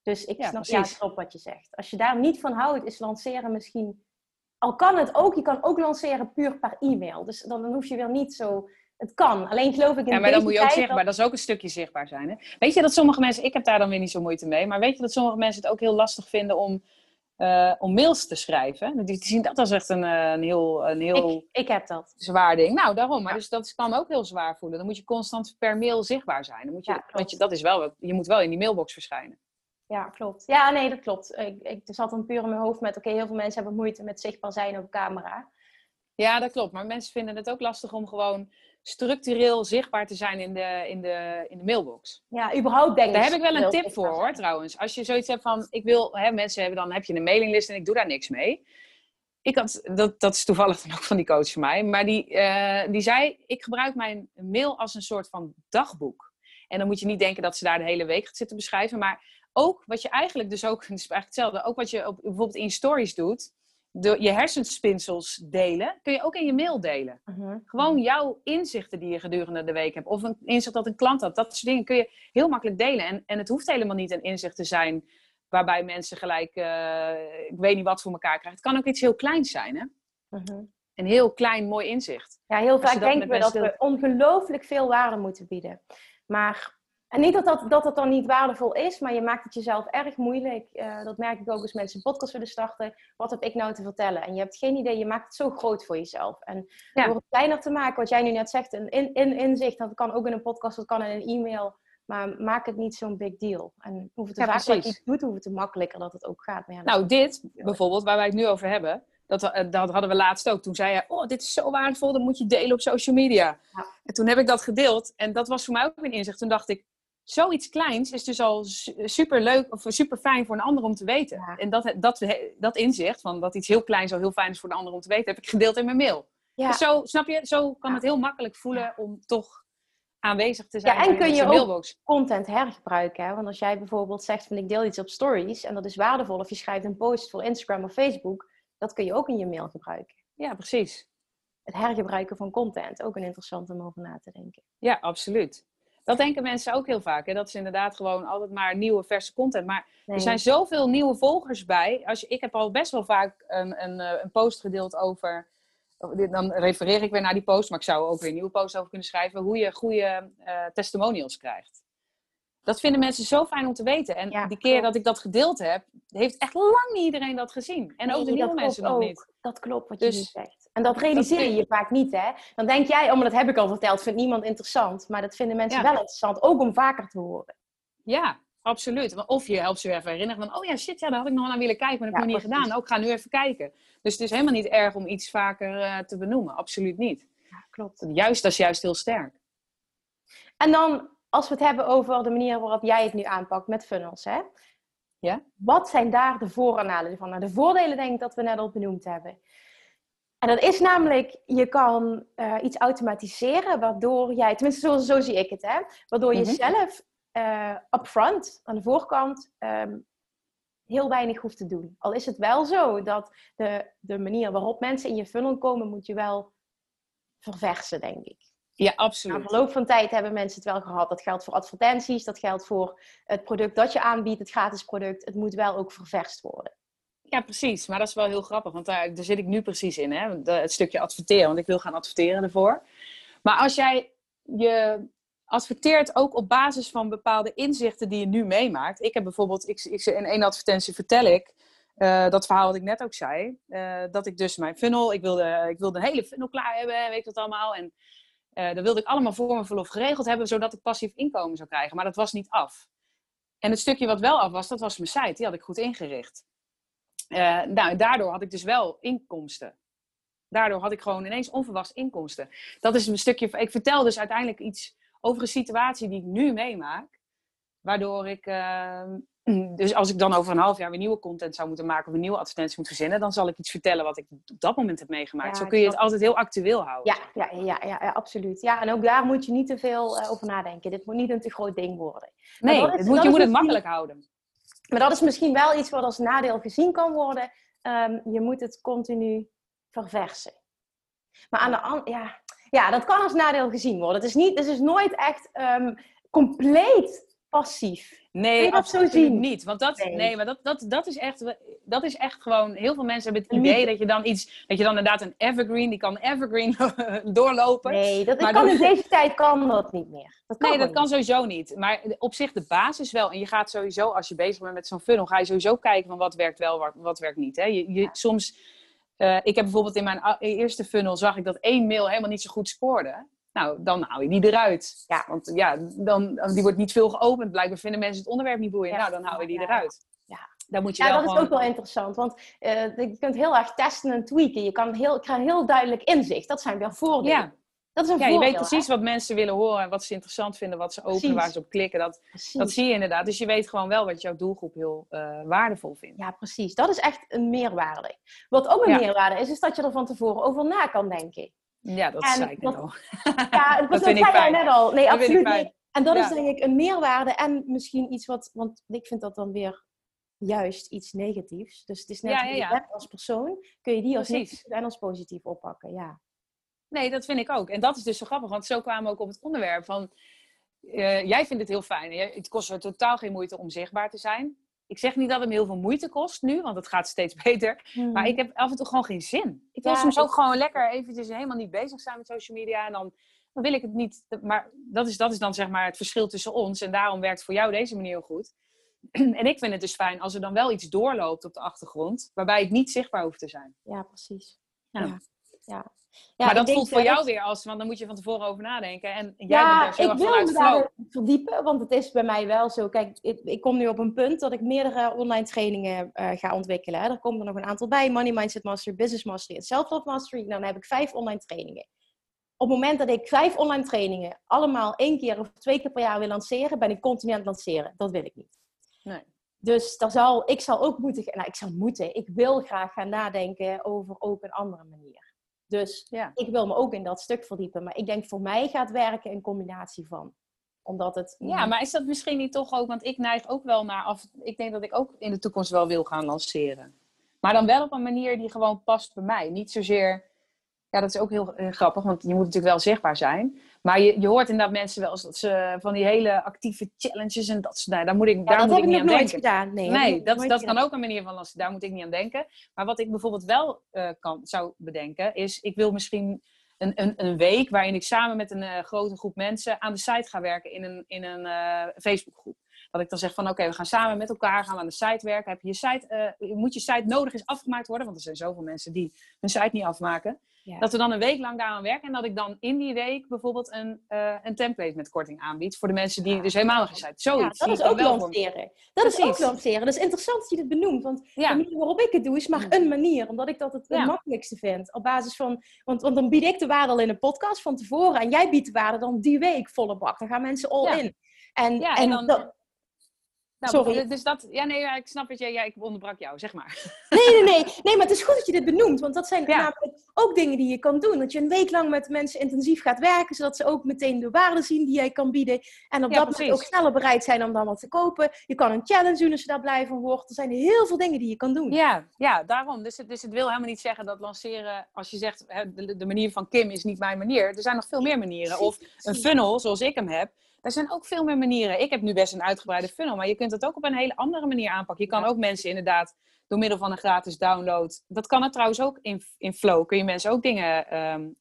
Dus ik snap ja, op wat je zegt. Als je daar niet van houdt, is lanceren misschien... Al kan het ook, je kan ook lanceren puur per e-mail. Dus dan hoef je weer niet zo het kan. Alleen geloof ik in Ja, maar dan moet je ook zichtbaar. Dat... is ook een stukje zichtbaar zijn. Hè? Weet je dat sommige mensen... Ik heb daar dan weer niet zo moeite mee. Maar weet je dat sommige mensen het ook heel lastig vinden om... Uh, om mails te schrijven. Die, zien dat als echt een, eh, een heel, een heel ik, ik heb dat. zwaar ding. Nou, daarom. Maar dus dat kan ook heel zwaar voelen. Dan moet je constant per mail zichtbaar zijn. Dan moet je, ja, want je, dat is wel, je moet wel in die mailbox verschijnen. Ja, klopt. Ja, nee, dat klopt. Ik, ik zat dan puur in mijn hoofd met... Oké, heel veel mensen hebben moeite met zichtbaar zijn op camera. Ja, dat klopt. Maar mensen vinden het ook lastig om gewoon structureel zichtbaar te zijn in de, in de, in de mailbox. Ja, überhaupt denk ik. Daar heb ik wel een tip voor hoor, trouwens. Als je zoiets hebt van, ik wil, hè, mensen hebben dan heb je een mailinglist en ik doe daar niks mee. Ik had, dat, dat is toevallig dan ook van die coach van mij, maar die, uh, die zei, ik gebruik mijn mail als een soort van dagboek. En dan moet je niet denken dat ze daar de hele week gaat zitten beschrijven, maar ook wat je eigenlijk dus ook, het is eigenlijk hetzelfde, ook wat je op, bijvoorbeeld in stories doet, de, je hersenspinsels delen, kun je ook in je mail delen. Mhm. Gewoon jouw inzichten die je gedurende de week hebt. Of een inzicht dat een klant had. Dat soort dingen kun je heel makkelijk delen. En, en het hoeft helemaal niet een inzicht te zijn waarbij mensen gelijk, uh, ik weet niet wat voor elkaar krijgen. Het kan ook iets heel kleins zijn, hè? Mhm. Een heel klein, mooi inzicht. Ja, heel vaak denken we dat we ongelooflijk veel waarde moeten bieden. Maar en niet dat, dat, dat het dan niet waardevol is, maar je maakt het jezelf erg moeilijk. Uh, dat merk ik ook als mensen een podcast willen starten. Wat heb ik nou te vertellen? En je hebt geen idee, je maakt het zo groot voor jezelf. En door het kleiner te maken, wat jij nu net zegt, een in, in, inzicht, dat kan ook in een podcast, dat kan in een e-mail. Maar maak het niet zo'n big deal. En hoe het ja, vaak je doet, hoe het makkelijker dat het ook gaat. Ja, nou, dit bijvoorbeeld, waar wij het nu over hebben, dat, dat hadden we laatst ook. Toen zei je, oh, dit is zo waardevol, dat moet je delen op social media. Ja. En toen heb ik dat gedeeld en dat was voor mij ook een inzicht. Toen dacht ik, zoiets kleins is dus al super leuk of super fijn voor een ander om te weten. En dat, dat, dat inzicht van dat iets heel kleins al heel fijn is voor een ander om te weten, heb ik gedeeld in mijn mail. Ja. Dus zo, snap je, zo kan het heel makkelijk voelen om toch aanwezig te zijn. Ja, en kun je ook content hergebruiken. Hè? Want als jij bijvoorbeeld zegt van ik deel iets op stories en dat is waardevol, of je schrijft een post voor Instagram of Facebook, dat kun je ook in je mail gebruiken. Ja, precies. Het hergebruiken van content, ook een interessant om over na te denken. Ja, absoluut. Dat denken mensen ook heel vaak. Hè? Dat is inderdaad gewoon altijd maar nieuwe, verse content. Maar er zijn zoveel nieuwe volgers bij. Als je, ik heb al best wel vaak een, een, eh, een post gedeeld over. Dan refereer ik weer naar die post, maar ik zou ook weer een nieuwe post over kunnen schrijven. Hoe je goede uh, testimonials krijgt. Dat vinden mensen zo fijn om te weten. En die keer dat ik dat gedeeld heb, heeft echt lang niet iedereen dat gezien. En ook de nieuwe mensen nog niet. Dat klopt wat je dus, zegt. En dat realiseer je je vaak niet, hè? Dan denk jij, oh, maar dat heb ik al verteld, vindt niemand interessant. Maar dat vinden mensen wel interessant, ook om vaker te horen. Ja, absoluut. Of je helpt ze even herinneren van, oh ja, shit, ja, daar had ik nog naar willen kijken, maar dat heb ik nog niet gedaan. Ook ga nu even kijken. Dus het is helemaal niet erg om iets vaker uh, te benoemen. Absoluut niet. Ja, klopt. Juist, dat is juist heel sterk. En dan als we het hebben over de manier waarop jij het nu aanpakt met funnels, hè? Ja? Wat zijn daar de voor- en nadelen van? Nou, de voordelen denk ik dat we net al benoemd hebben. En dat is namelijk, je kan uh, iets automatiseren waardoor jij, tenminste zo, zo zie ik het, hè? Waardoor je mhm. zelf uh, upfront, aan de voorkant, um, heel weinig hoeft te doen. Al is het wel zo dat de, de manier waarop mensen in je funnel komen, moet je wel verversen, denk ik. Ja, absoluut. Na verloop van tijd hebben mensen het wel gehad. Dat geldt voor advertenties, dat geldt voor het product dat je aanbiedt, het gratis product. Het moet wel ook ververst worden. Ja, precies. Maar dat is wel heel grappig, want daar, daar zit ik nu precies in, hè? het stukje adverteren, want ik wil gaan adverteren ervoor. Maar als jij je adverteert ook op basis van bepaalde inzichten die je nu meemaakt. Ik heb bijvoorbeeld, ik, ik, in één advertentie vertel ik, uh, dat verhaal wat ik net ook zei, uh, dat ik dus mijn funnel, ik wilde, ik wilde een hele funnel klaar hebben, weet je dat allemaal. En uh, dat wilde ik allemaal voor mijn verlof geregeld hebben, zodat ik passief inkomen zou krijgen. Maar dat was niet af. En het stukje wat wel af was, dat was mijn site. Die had ik goed ingericht. Uh, nou, daardoor had ik dus wel inkomsten. Daardoor had ik gewoon ineens onverwachts inkomsten. Dat is een stukje. Ik vertel dus uiteindelijk iets over een situatie die ik nu meemaak. Waardoor ik uh, dus als ik dan over een half jaar weer nieuwe content zou moeten maken of een nieuwe advertentie moet verzinnen, dan zal ik iets vertellen wat ik op dat moment heb meegemaakt. Zo kun je het altijd heel actueel houden. Ja, ja, ja, ja, absoluut. Ja, en ook daar moet je niet te veel uh, over nadenken. Dit moet niet een te groot ding worden. Nee, het moet, je moet het makkelijk houden. Maar dat is misschien wel iets wat als nadeel gezien kan worden. Um, je moet het continu verversen. Maar aan de andere, ja, ja, dat kan als nadeel gezien worden. Het is, niet, het is nooit echt um, compleet passief. Nee, absoluut niet. Want dat, nee. maar dat, dat, dat, is echt, dat is echt gewoon... Heel veel mensen hebben het idee dat je dan iets... Dat je dan inderdaad een evergreen... Die kan evergreen doorlopen. Nee, dat maar kan in deze tijd kan dat niet meer. Dat kan nee, dat kan sowieso niet. Maar op zich de basis wel. En je gaat sowieso, als je bezig bent met zo'n funnel... Ga je sowieso kijken van wat werkt wel, wat, wat werkt niet. Hè? Je, je, Soms... Uh, ik heb bijvoorbeeld in mijn eerste funnel... Zag ik dat één mail helemaal niet zo goed scoorde. Nou, dan hou je die eruit. Ja. Want ja, dan, die wordt niet veel geopend. Blijkbaar vinden mensen het onderwerp niet boeiend. Nou, dan hou je die eruit. Ja. Dan moet je ja, dat is ook wel interessant. Want uh, je kunt heel erg testen en tweaken. Je kan heel, krijgt heel duidelijk inzicht. Dat zijn weer voordelen. Ja. Dat is een ja, je weet precies wat mensen willen horen. Wat ze interessant vinden. Wat ze openen. Waar ze op klikken. Dat, dat zie je inderdaad. Dus je weet gewoon wel wat jouw doelgroep heel uh, waardevol vindt. Ja, precies. Dat is echt een meerwaarde. Wat ook een meerwaarde is, is dat je er van tevoren over na kan denken. Ja, dat zei ik net al. Ja, dat, dat, vind ik net al. Nee, absoluut niet. En dat is denk ik een meerwaarde en misschien iets wat, want ik vind dat dan weer juist iets negatiefs. Dus het is net ja, ja, als persoon, kun je die als negatief en als positief oppakken. Ja. Nee, dat vind ik ook. En dat is dus zo grappig, want zo kwamen we ook op het onderwerp van... Uh, jij vindt het heel fijn. Het kost er totaal geen moeite om zichtbaar te zijn. Ik zeg niet dat het me heel veel moeite kost nu, want het gaat steeds beter. Maar mhm. ik heb af en toe gewoon geen zin. Ik wil soms ook gewoon lekker eventjes helemaal niet bezig zijn met social media. En dan, dan wil ik het niet. Maar dat is, dat is dan zeg maar het verschil tussen ons. En daarom werkt voor jou deze manier heel goed. en ik vind het dus fijn als er dan wel iets doorloopt op de achtergrond, waarbij ik niet zichtbaar hoef te zijn. Ja, precies. Ja. ja. Ja, maar dat voelt voor jou weer als, want dan moet je van tevoren over nadenken. En jij ja, bent daar zo ik wil me daar verdiepen, want het is bij mij wel zo. Kijk, ik, ik kom nu op een punt dat ik meerdere online trainingen uh, ga ontwikkelen. Hè. Er komen er nog een aantal bij. Money Mindset Mastery, Business Mastery en Self-Love Mastery. Dan heb ik vijf online trainingen. Op het moment dat ik vijf online trainingen allemaal één keer of twee keer per jaar wil lanceren, ben ik continu aan het lanceren. Dat wil ik niet. Nee. Dus daar zal, ik zal ook moeten, nou ik zal moeten, ik wil graag gaan nadenken over ook een andere manier. Dus ja. ik wil me ook in dat stuk verdiepen. Maar ik denk voor mij gaat werken een combinatie van. Omdat het... Ja, maar is dat misschien niet toch ook... Want ik neig ook wel naar af... Ik denk dat ik ook in de toekomst wel wil gaan lanceren. Maar dan wel op een manier die gewoon past bij mij. Niet zozeer... Ja, dat is ook heel, heel grappig, want je moet natuurlijk wel zichtbaar zijn. Maar je, je hoort inderdaad mensen wel eens dat ze van die hele actieve challenges en dat nou, daar moet ik, daar moet ik niet aan denken. Gedaan. Nee, nee dat, dat kan ook een manier van lasten. Daar moet ik niet aan denken. Maar wat ik bijvoorbeeld wel uh, kan, zou bedenken, is ik wil misschien een, een, een week waarin ik samen met een uh, grote groep mensen aan de site ga werken in een, in een uh, Facebookgroep. Dat ik dan zeg van oké, we gaan samen met elkaar gaan we aan de site werken. Heb je je site, moet je site nodig is afgemaakt worden? Want er zijn zoveel mensen die hun site niet afmaken. Dat we dan een week lang daaraan werken en dat ik dan in die week bijvoorbeeld een, uh, een template met korting aanbied voor de mensen die dus helemaal nog geen site. Zoiets. Ja, dat is ook lanceren. Dat is ook lanceren. Dat is interessant dat je dit benoemt, want de manier waarop ik het doe is maar mm. een manier, omdat ik dat het, makkelijkste vind. Op basis van, want, want dan bied ik de waarde al in een podcast van tevoren en jij biedt de waarde dan die week volle bak. Dan gaan mensen all in. En, en, dan, dat, nou, Sorry. Dus dat, ja, nee, ik snap het. Ja, ja, ik onderbrak jou, zeg maar. Nee, nee, nee. Nee, maar het is goed dat je dit benoemt. Want dat zijn namelijk ook dingen die je kan doen. Dat je een week lang met mensen intensief gaat werken. Zodat ze ook meteen de waarde zien die jij kan bieden. En op dat moment ook sneller bereid zijn om dan wat te kopen. Je kan een challenge doen als je daar blij van wordt. Er zijn heel veel dingen die je kan doen. Ja, ja daarom. Dus het, dus het wil helemaal niet zeggen dat lanceren... Als je zegt, de, de manier van Kim is niet mijn manier. Er zijn nog veel meer manieren. Of een funnel, zoals ik hem heb er zijn ook veel meer manieren. Ik heb nu best een uitgebreide funnel, maar je kunt het ook op een hele andere manier aanpakken. Je kan ook mensen inderdaad door middel van een gratis download. Dat kan het trouwens ook in, in Flow. Kun je mensen ook dingen um,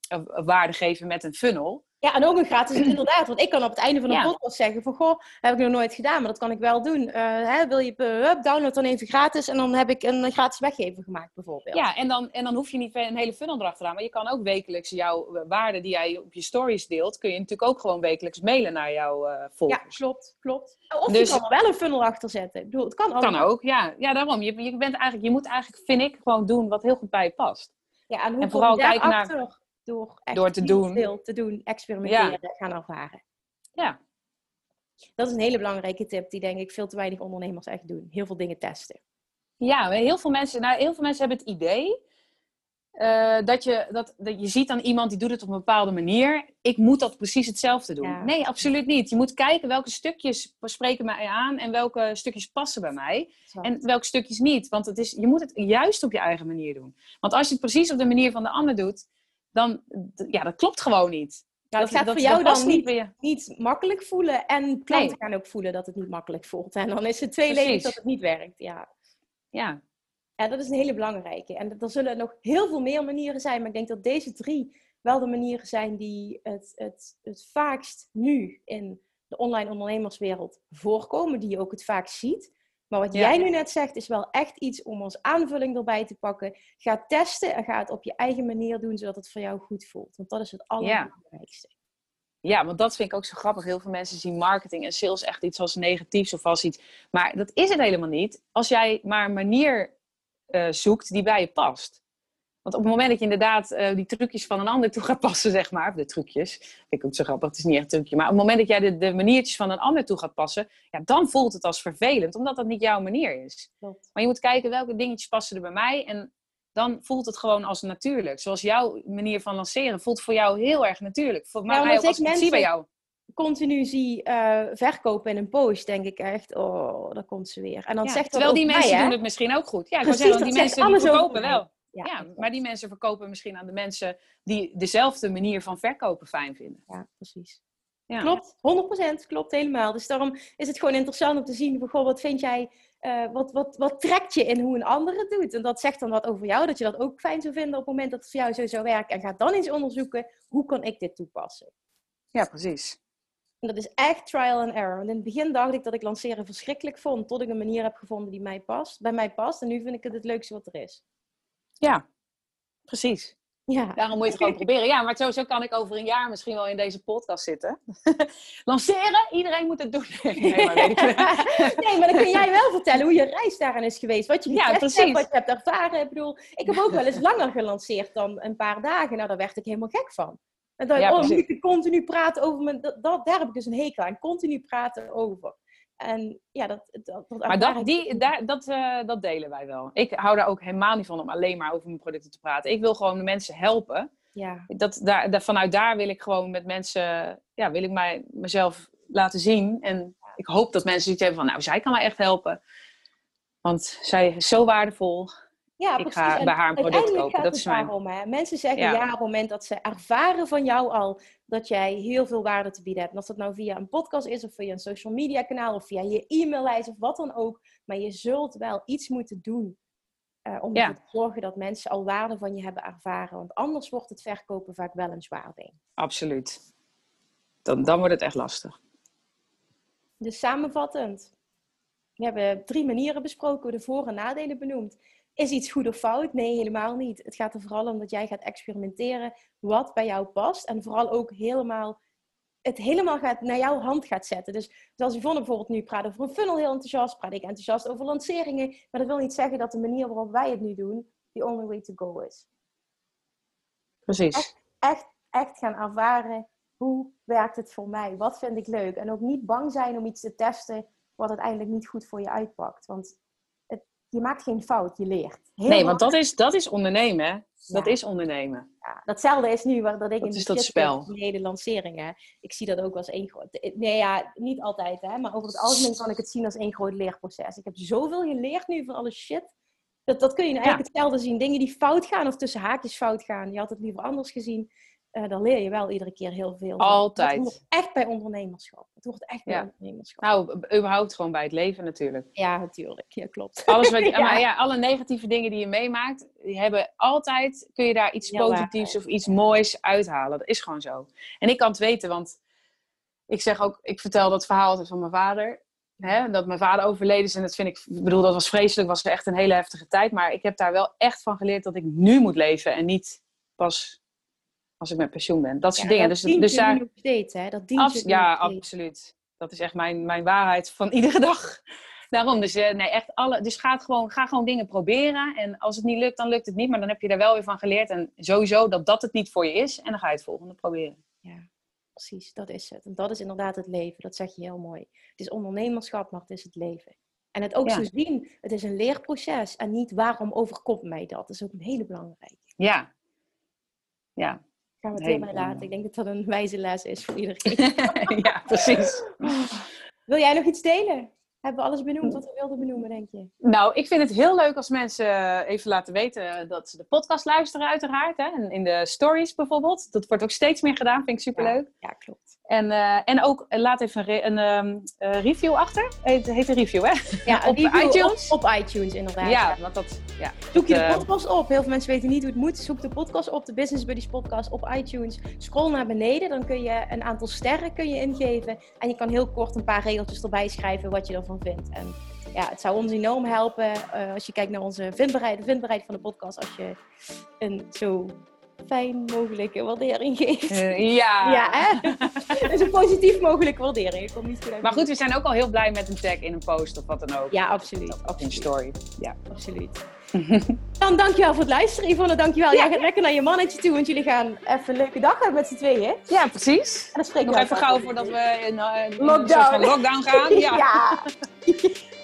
waarde geven met een funnel. Ja, en ook een gratis inderdaad. Want ik kan op het einde van een podcast zeggen van... Goh, heb ik nog nooit gedaan, maar dat kan ik wel doen. Uh, hè, wil je uh, download dan even gratis en dan heb ik een gratis weggever gemaakt bijvoorbeeld. Ja, en dan, en dan hoef je niet een hele funnel erachteraan. Maar je kan ook wekelijks jouw waarde die jij op je stories deelt... kun je natuurlijk ook gewoon wekelijks mailen naar jouw uh, volgers. Ja, klopt, klopt. Of dus, je kan er wel een funnel achter zetten. Ik bedoel, het kan ook. Kan ook, ja. Ja, daarom. Je, je, bent eigenlijk, je moet eigenlijk, vind ik, gewoon doen wat heel goed bij je past. Ja, en, hoe en vooral kijken naar door, echt door te doen. veel te doen, experimenteren, gaan ervaren. Ja. Dat is een hele belangrijke tip die denk ik veel te weinig ondernemers echt doen. Heel veel dingen testen. Ja, heel veel mensen, nou, heel veel mensen hebben het idee uh, dat, je, dat, dat je ziet dan iemand die doet het op een bepaalde manier. Ik moet dat precies hetzelfde doen. Nee, absoluut niet. Je moet kijken welke stukjes spreken mij aan en welke stukjes passen bij mij. En welke stukjes niet. Want het is, je moet het juist op je eigen manier doen. Want als je het precies op de manier van de ander doet, dan, ja, dat klopt gewoon niet. Het gaat voor jou dan niet, niet makkelijk voelen. En klanten gaan ook voelen dat het niet makkelijk voelt. En dan is het tweeledig dat het niet werkt. Ja. ja. En dat is een hele belangrijke. En er zullen nog heel veel meer manieren zijn. Maar ik denk dat deze drie wel de manieren zijn die het, het, het vaakst nu in de online ondernemerswereld voorkomen. Die je ook het vaakst ziet. Maar wat jij nu net zegt, is wel echt iets om als aanvulling erbij te pakken. Ga testen en ga het op je eigen manier doen, zodat het voor jou goed voelt. Want dat is het allerbelangrijkste. Ja. ja, want dat vind ik ook zo grappig. Heel veel mensen zien marketing en sales echt iets als negatiefs of als iets. Maar dat is het helemaal niet. Als jij maar een manier uh, zoekt die bij je past. Want op het moment dat je inderdaad uh, die trucjes van een ander toe gaat passen, zeg maar, of de trucjes, vind ik ook zo grappig, het is niet echt een trucje, maar op het moment dat jij de, de maniertjes van een ander toe gaat passen, ja, dan voelt het als vervelend, omdat dat niet jouw manier is. Klopt. Maar je moet kijken welke dingetjes passen er bij mij en dan voelt het gewoon als natuurlijk. Zoals jouw manier van lanceren voelt voor jou heel erg natuurlijk. Voor mij ook als ik mensen... bij jou continu zie uh, verkopen in een post, denk ik echt, oh, daar komt ze weer. En dan ja, zegt terwijl die mensen mij, doen het misschien ook goed. Ja, Precies, zeggen, die mensen die verkopen wel. Ja, Ja, maar die mensen verkopen misschien aan de mensen die dezelfde manier van verkopen fijn vinden. Ja, precies. Ja. Klopt, 100% klopt helemaal. Dus daarom is het gewoon interessant om te zien, goh, wat vind jij, eh, wat, wat, wat trekt je in hoe een ander het doet? En dat zegt dan wat over jou, dat je dat ook fijn zou vinden op het moment dat het voor jou zo zou werken. En ga dan eens onderzoeken, hoe kan ik dit toepassen? Ja, precies. En dat is echt trial and error. Want in het begin dacht ik dat ik lanceren verschrikkelijk vond, tot ik een manier heb gevonden die mij past, bij mij past. En nu vind ik het het leukste wat er is. Ja, precies. Ja. Daarom moet je het gewoon proberen. Ja, maar zo kan ik over een jaar misschien wel in deze podcast zitten. Lanceren, iedereen moet het doen. Nee, maar, nee, maar dan kun jij wel vertellen hoe je reis daarin is geweest. Wat je Ja, precies. hebt, wat je hebt ervaren. Ik bedoel, ik heb ook wel eens langer gelanceerd dan een paar dagen. Nou, daar werd ik helemaal gek van. En dan, Ja, oh, moet ik continu praten over mijn... Dat, dat, daar heb ik dus een hekel aan. Continu praten over. En ja, dat... dat, dat Maar dat, die, daar, dat, eh, dat delen wij wel. Ik hou daar ook helemaal niet van om alleen maar over mijn producten te praten. Ik wil gewoon de mensen helpen. Ja, Dat, daar, daar- vanuit daar wil ik gewoon met mensen, ja, wil ik mij, mezelf laten zien. En ik hoop dat mensen zoiets hebben van, nou, zij kan mij echt helpen. Want zij is zo waardevol. Ja Ik ga bij haar een product kopen. Dat is mijn- daarom, hè. Mensen zeggen Ja. ja. op het moment dat ze ervaren van jou al dat jij heel veel waarde te bieden hebt. En of dat nou via een podcast is of via een social media kanaal of via je e-maillijst of wat dan ook. Maar je zult wel iets moeten doen eh, om Ja. ervoor te zorgen dat mensen al waarde van je hebben ervaren. Want anders wordt het verkopen vaak wel een zwaar ding. Absoluut. Dan, dan wordt het echt lastig. Dus samenvattend. We hebben drie manieren besproken, de voor- en nadelen benoemd. Is iets goed of fout? Nee, helemaal niet. Het gaat er vooral om dat jij gaat experimenteren wat bij jou past. En vooral ook helemaal, het helemaal gaat, naar jouw hand gaat zetten. Dus zoals Yvonne bijvoorbeeld nu praat over een funnel heel enthousiast, praat ik enthousiast over lanceringen. Maar dat wil niet zeggen dat de manier waarop wij het nu doen, the only way to go is. Precies. Echt, echt gaan ervaren, hoe werkt het voor mij? Wat vind ik leuk? En ook niet bang zijn om iets te testen wat uiteindelijk niet goed voor je uitpakt. Want je maakt geen fout, je leert. Heel Nee, want dat is, dat is ondernemen. hè. Dat Ja. is ondernemen. Ja, datzelfde is nu waar dat ik Dat in de dat spel. hele lanceringen. Ik zie dat ook als één groot... Nee, ja, niet altijd, hè. Maar over het algemeen kan ik het zien als één groot leerproces. Ik heb zoveel geleerd nu van alle shit. Dat, dat kun je nou Ja. eigenlijk hetzelfde zien. Dingen die fout gaan of tussen haakjes fout gaan. Je had het liever anders gezien. Eh dan leer je wel iedere keer heel veel. Altijd. Het hoort echt bij ondernemerschap. Het hoort echt bij Ja. ondernemerschap. Nou, überhaupt gewoon bij het leven natuurlijk. Ja, natuurlijk. Ja, klopt. Alles wat Ja. Maar ja, alle negatieve dingen die je meemaakt, die hebben altijd, kun je daar iets Ja, positiefs of iets moois uithalen. Dat is gewoon zo. En ik kan het weten, want ik zeg ook, ik vertel dat verhaal altijd van mijn vader. Hè, dat mijn vader overleden is en dat vind ik, ik bedoel, dat was vreselijk, was echt een hele heftige tijd. Maar ik heb daar wel echt van geleerd dat ik nu moet leven en niet pas als ik met pensioen ben. Dat soort Ja, dingen. dat Dus, dus daar, nog steeds, hè. Dat dient Abs- ja, absoluut. Dat is echt mijn, mijn waarheid van iedere dag. Daarom, dus eh, nee, echt alle. Dus ga, gewoon, ga gewoon dingen proberen. En als het niet lukt, dan lukt het niet. Maar dan heb je er wel weer van geleerd. En sowieso dat dat het niet voor je is. En dan ga je het volgende proberen. Ja, precies, dat is het. En dat is inderdaad het leven. Dat zeg je heel mooi. Het is ondernemerschap, maar het is het leven. En het ook Ja. zo zien, het is een leerproces. En niet waarom overkomt mij dat. Dat is ook een hele belangrijke. Ja. Ja. Gaan we het Hele hierbij laten. Ik denk dat dat een wijze les is voor iedereen. ja, precies. Wil jij nog iets delen? Hebben we alles benoemd wat we wilden benoemen, denk je? Nou, ik vind het heel leuk als mensen eh, even laten weten dat ze de podcast luisteren, uiteraard. Hè? En in de stories bijvoorbeeld. Dat wordt ook steeds meer gedaan. Vind ik superleuk. Ja, klopt. En, eh, en ook eh, laat even een, ehm, eh, review achter. Heet, heet een review, hè? Ja, Op iTunes? Op, op iTunes, inderdaad. Ja, want dat. Ja, Zoek je de podcast op. Heel veel mensen weten niet hoe het moet. Zoek de podcast op, de Business Buddies podcast op iTunes. Scroll naar beneden, dan kun je een aantal sterren kun je ingeven. En je kan heel kort een paar regeltjes erbij schrijven wat je ervan vindt. En ja, het zou ons enorm helpen eh, als je kijkt naar onze vindbaarheid, de vindbaarheid van de podcast. Als je een zo fijn mogelijke waardering geeft. eh, ja. Ja, hè? een zo positief mogelijke waardering. Ik kom niet goed uit. Maar goed, we zijn ook al heel blij met een tag in een post of wat dan ook. Ja, absoluut. Of een story. Ja. Absoluut. Dan dankjewel voor het luisteren. Yvonne, dankjewel. Jij gaat lekker naar je mannetje toe, want jullie gaan even een leuke dag hebben met z'n tweeën. ja, precies. En dan spreken Nog we even gauw voordat we in, eh, in Lockdown. gaan. Ja. ja.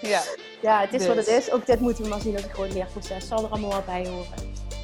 ja. Ja, het is wat het Dus. is. Ook dit moeten we maar zien als een groot leerproces. Zal er allemaal wat bij horen.